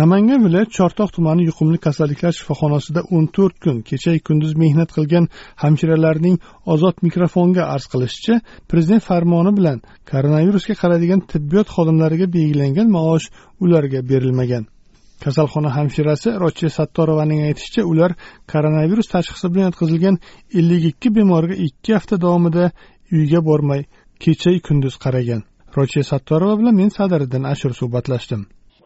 Namangan viloyat chortoq tumani yuqumli kasalliklar shifoxonasida o'n to'rt kun kechayu kunduz mehnat qilgan hamshiralarning ozod mikrofonga arz qilishicha prezident farmoni bilan koronavirusga qaraydigan tibbiyot xodimlariga belgilangan maosh ularga berilmagan. Kasalxona hamshirasi rochiya sattorovaning aytishicha ular koronavirus tashxisi bilan yotqizilgan ellik ikki bemorga ikki hafta davomida uyga bormay kechayu kunduz qaragan. Rochiya sattorova bilan men sadiriddin ashur suhbatlashdim.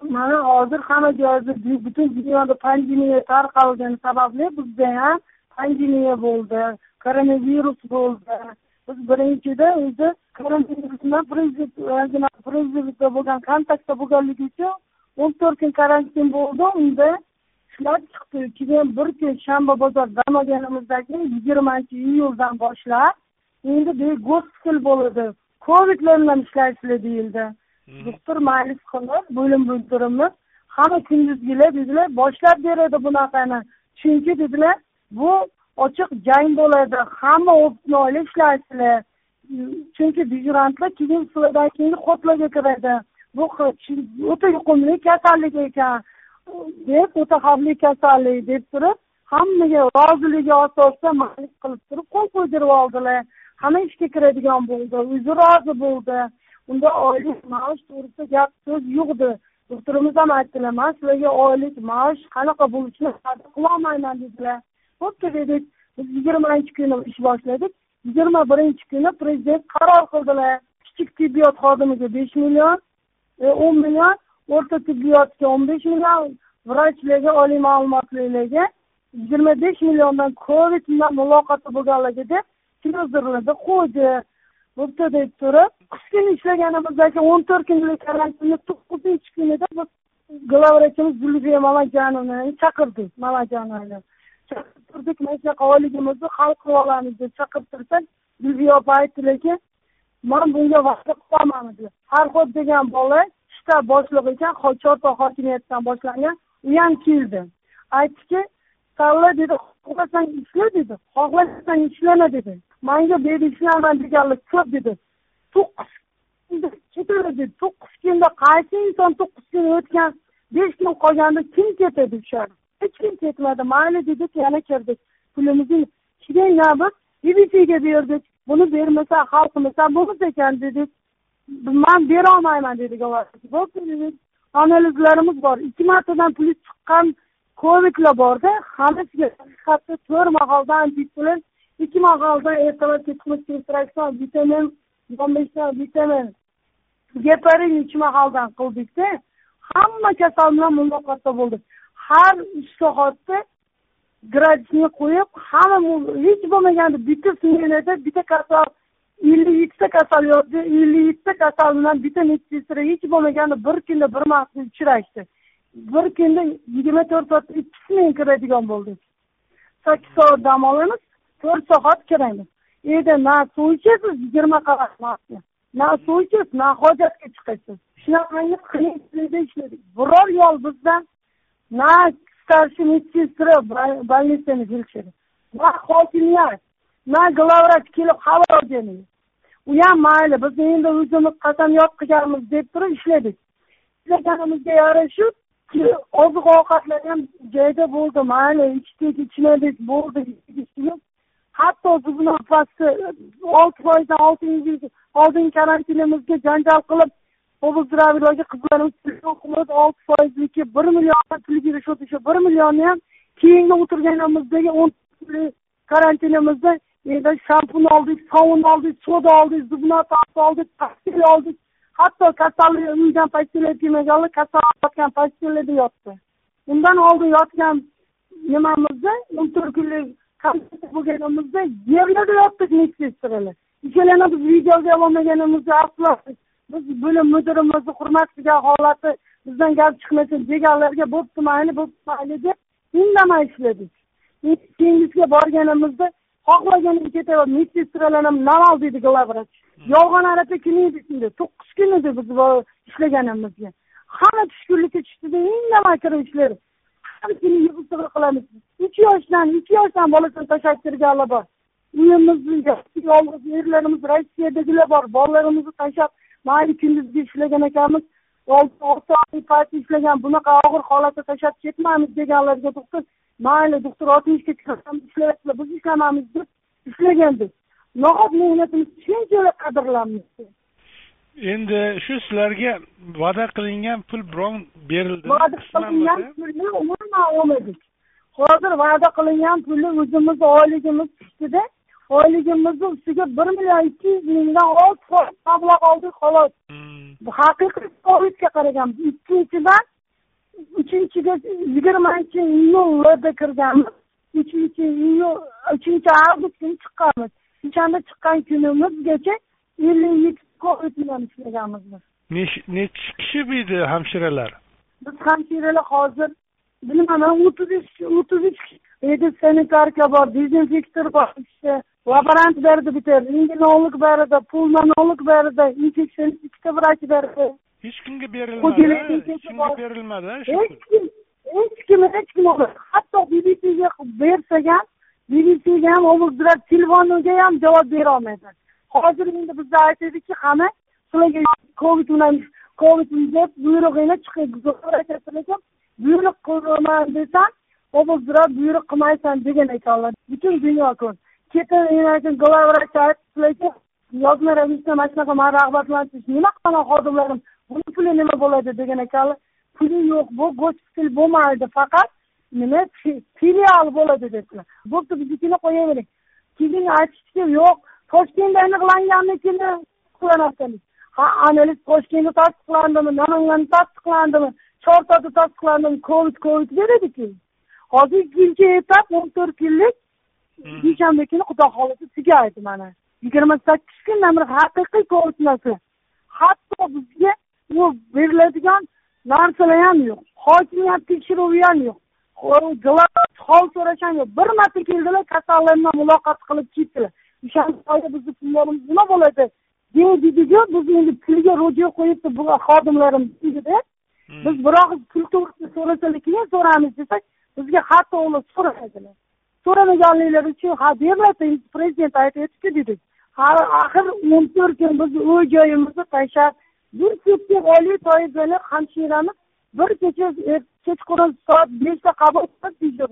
Mana hozir hamma joyda butun dunyoda pandemiya tarqalgani sababli bizda ham pandemiya bo'ldi koronavirus bo'ldi. Biz birinchida o'zi koronavirus bilan prezidentda bo'lgan kontaktda bo'lganligi uchun o'n to'rt kun karantin bo'ldi. Unda ishlab chiqdi. Keyin bir kun shanba bozor dam olganimizdagi yigirmanchi iyuldan boshlab endi gospital bo'ladi. Covidlar bilan ishlaysizlar deyildi. Doktor maylis qilib bo'lim bo'ldirimiz hamma kunduzgilar dedilar boshlab beradi bunaqani. Chunki dedilar bu ochiq jang bo'ladi hamma o'pnoyli ishlaysizlar chunki dejurantlar keyin sizlardan keyin xotlarga kiradi. Bu o'ta yuqumli kasallik ekan. Deb o'ta xavfli kasallik deb turib hammaga roziligi asosida maylis qilib turib qo'l qo'ydirib oldilar. Hamma ishga kiradigan bo'ldi o'zi rozi bo'ldi. Unda oylik maosh to'g'risida gap so'z yo'qdi. Doktorimiz ham aytdilar man sizlarga oylik maosh qanaqa bo'lishini va'da qilolmayman dedilar. Bo'pti dedik biz yigirmanchi kuni ish boshladik yigirma birinchi kuni prezident qaror qildilar. Kichik tibbiyot xodimiga besh million e, o'n million o'rta tibbiyotga o'n besh million vrachlarga oliy ma'lumotlilarga yigirma besh milliondan covid bilan muloqoti bo'lganlarga deb televizorlarda qo'ydi. Bo'pti deb turib uch kun ishlaganimizdagi o'n to'rt kunlik karantinni to'qqizinchi kunida biz главврачimiz zulfiya mamajonovnani chaqirdik mamajonovni chaqirib turdik. Mana shunaqa oyligimizni hal qilib olamiz deb chaqirib tursak zulfiya opa aytdilarki man bunga va'da qilolman dedilar farhod degan bola shtab boshlig'i ekan chortoq hokimiyatidan boshlangan u ham keldi. Aytdiki salla dedi xohlasang ishla dedi xohlamasang ishlama dedi. Manga dedi deganlar ko'p dedi. To'qqiz kunda ketadi dedi. To'qqiz kunda qaysi inson to'qqiz kun o'tgan besh kun qolganda kim ketadi o'sha hech kim ketmadi. Mayli dedik yana kirdik. Pulimizni keyin biz bbcga berdik. Buni bermasa xalqimiz bo'lmas ekan dedik man berolmayman dedik bo'pti dedik analizlarimiz bor. Ikki martadan puli chiqqan kovidlar borda hammasiga haqiqatda to'rt mahaldan bittalar ikki mahalda ertalab kechqurun filtratsion vitamin o'n beshta vitamin. Geparin uch mahaldan qildikda hamma kasal bilan muloqotda bo'ldi har uch soatda gradusni qo'yib hamma hech bo'lmaganda bitta smenada bitta kasal ellik yettita kasal yozdi ellik yettita kasal bilan bitta medsestra hech bo'lmaganda bir kunda bir marta uchrashdi bir kunda yigirma to'rt soatda ikki smen kiradigan bo'ldik sakkiz soat dam olamiz to'rt soat kiramiz. Uyda na suv ichasiz yigirma qavat na suv ichasiz na hojatga chiqasiz. Shunaqangi qiyinchilikda ishladik. Biror yo'l bizdan na старший медсестра больницani фельдшери na hokimiyat na главврач kelib xabar olgan u ham mayli biz endi o'zimiz qasamyod qilganmiz deb turib ishladik. Ishlaganimizga yarasha oziq ovqatlar ham joyida bo'ldi. Mayli ichdik ichmadik bo'ldi hatto bizni opasi olti foizdan oltinchi oldingi karantinimizga janjal qilib obzdraviylarga qizlarimiz o'qimadi olti foizniki bir million pul berishadi o'sha bir millionni ham keyingi o'tirganimizdagi o'n karantinimizda endi shampun oldik sovun oldik soda oldik zubni oldik pastil oldik hatto kasallik uydan postelga kelmaganlar kasal yotgan postellarda yotdi undan oldin yotgan nimamizda o'n to'rt kunlik bo'lganimizda yerlarda yotdik medsestralar ikkalani biz videoga ololmaganimizda afsus biz bo'lim mudirimizni hurmat qilgan holati bizdan gap chiqmasin deganlarga bo'pti mayli bo'pti mayli deb indamay ishladik keyingisiga borganimizda xohlaganimga ketaver medsestralar ham namal deydi главврач yolg'on arapa edi shunda to'qqiz kun edi biz ishlaganimizga hamma tushkunlikka tushdida indamay kirib ishlaydi har kuni yig'ib qilamiz. Uch yoshdan ikki yoshdan bolasini tashlab kirganlar bor. Uyimizni yolg'iz erlarimiz rossiyadagilar bor. Bolalarimizni tashlab mayli kunduzgi ishlagan ekanmiz. Olti olti oy payt ishlagan bunaqa og'ir holatda tashlab ketmaymiz deganlarga doktor mayli doktor oltmishga ishlayaptilar biz ishlamaymiz deb ishlagandik. Nahot mehnatimiz shunchalik qadrlanmaydi endi shu sizlarga va'da qilingan pul biron berildimi va'da qilingan pulni umuman olmadik. Hozir va'da qilingan pulni o'zimizni oyligimiz tushdida oyligimizni ustiga bir million ikki yuz mingdan foiz mablag' oldik xolos. Hmm. haqiqiy foizga qaragan ikkinchidan uchinchiga yigirmanchi iyulda kirganmiz. Uchinchi iyul uchinchi avgust kuni chiqqanmiz. O'shanda chiqqan kunimizgacha ellik yetti covid bilan ishlaganmiz biz nechi kishi bu yerda hamshiralar? Biz hamshiralar hozir bilmaman o'ttiz uch o'ttiz uch endi sanitarka bor dezinfektor bor ikkita laborant berdi bitta rentgenolog berdi pulmonolog berdi infeksionist ikkita vrach berdi. Hech kimga berilmadi hech kimga berilmadi hech kim hech kim hech kim hatto bbcga bersak ham bbcga ham telefoniga ham javob berolmaydi hozir endi bizda aytadiki qani sizlarga covid bilan covid deb buyrug'ingni chiqib buyruq qilaman desam ovozdirab buyruq qilmaysan degan ekanlar. Butun dunyo ko'r keyin главврач aytdilarki yozma ravishda mana shunaqa man rag'batlantirish nima qilaman xodimlarim? Buni puli nima bo'ladi degan ekanlar. Puli yo'q bu gospital bo'lmaydi faqat nima filial bo'ladi dedilar bo'pti biznikini qo'yavering. Keyin aytishdiki yo'q toshkentda aniqlangannikini qilaversangiz ha analiz toshkentda tasdiqlandimi namanganda tasdiqlandimi chortoqda tasdiqlandim covid covid beradiku hozir ikkinchi etap o'n to'rt kunlik dushanba kuni xudo xohlasa tugaydi mana. Yigirma sakkiz kundan beri haqiqiy covidnasi hatto bizga u beriladigan narsalar ham yo'q. Hokimiyat tekshiruvi ham yo'q. Hol so'rash ham yo'q. Bir marta keldilar kasallar bilan muloqot qilib ketdilar oyda bizni pullarimiz nima bo'ladi? Deydiku biz endi pulga ro'ja qo'yibdi bu xodimlarimiz deydida biz biroq pul to'g'risida so'rasalar keyin so'raymiz desak bizga hatto ular so'ramaydilar so'ramaganliklari uchun ha beriladi prezident aytyaptiku dedik axir o'n to'rt kun biz uy joyimizni tashlab bir sutka oylik toifali hamshiramiz bir kecha kechqurun soat beshda qabul qilib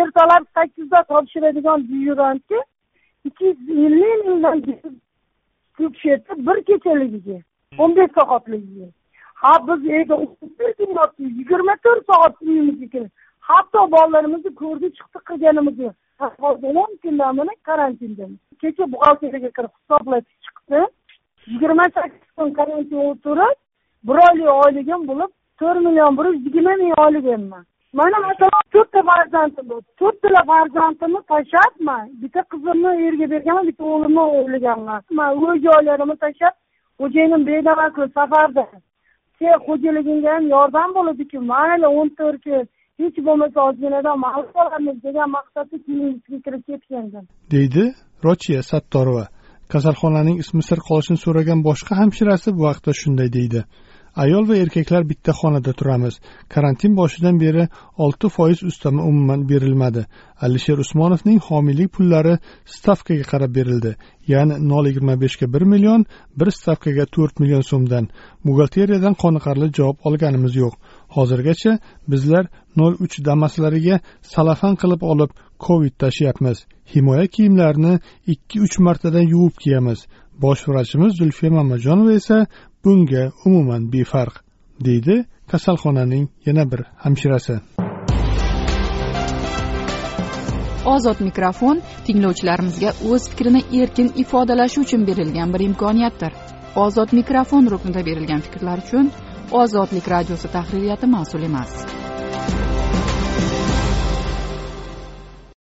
ertalab sakkizda topshiradigan byurantga ikki yuz ellik mingdan ko'p bir kechaligiga o'n besh soatligiga. Ha biz yigirma to'rt soat uyimizga hatto bolalarimizni ko'rdik chiqdik qilganimiz yo'q o'n kundan beri karantindamiz kecha buxgalteriyaga kirib hisoblatik chiqdi. Yigirma sakkiz kun karantin o'tirib bir oylik oyligim bo'lib to'rt million bir yuz yigirma ming oyligimman mana masalan to'rtta farzandim bor. To'rttala farzandimni tashlabman bitta qizimni erga berganman bitta o'g'limni o'g'irlaganman man uy joylarimni tashlab xo'jayinim bedavaku safarda. Sen xo'jaligingga ham yordam bo'ladiku. Mayli o'n to'rt kun. Hech bo'lmasa ozginadan mablag' olamiz degan maqsadda klinikasiga kirib ketgandim. Deydi rochiya sattorova. Kasalxonaning ismi sir qolishini so'ragan boshqa hamshirasi bu haqda shunday deydi. Ayol va erkaklar bitta xonada turamiz. Karantin boshidan beri olti foiz ustama umuman berilmadi. Alisher usmonovning homiylik pullari stavkaga qarab berildi. Ya'ni nol yigirma beshga bir million bir stavkaga to'rt million so'mdan. Buxgalteriyadan qoniqarli javob olganimiz yo'q. Hozirgacha bizlar nol uch damaslariga salafan qilib olib covid tashiyapmiz. Himoya kiyimlarini ikki uch martadan yuvib kiyamiz. Bosh vrachimiz zulfiya mamajonova esa bunga umuman befarq deydi kasalxonaning yana bir hamshirasi. Ozod mikrofon tinglovchilarimizga o'z fikrini erkin ifodalashi uchun berilgan bir imkoniyatdir. Ozod mikrofon ruknida berilgan fikrlar uchun ozodlik radiosi tahririyati mas'ul emas.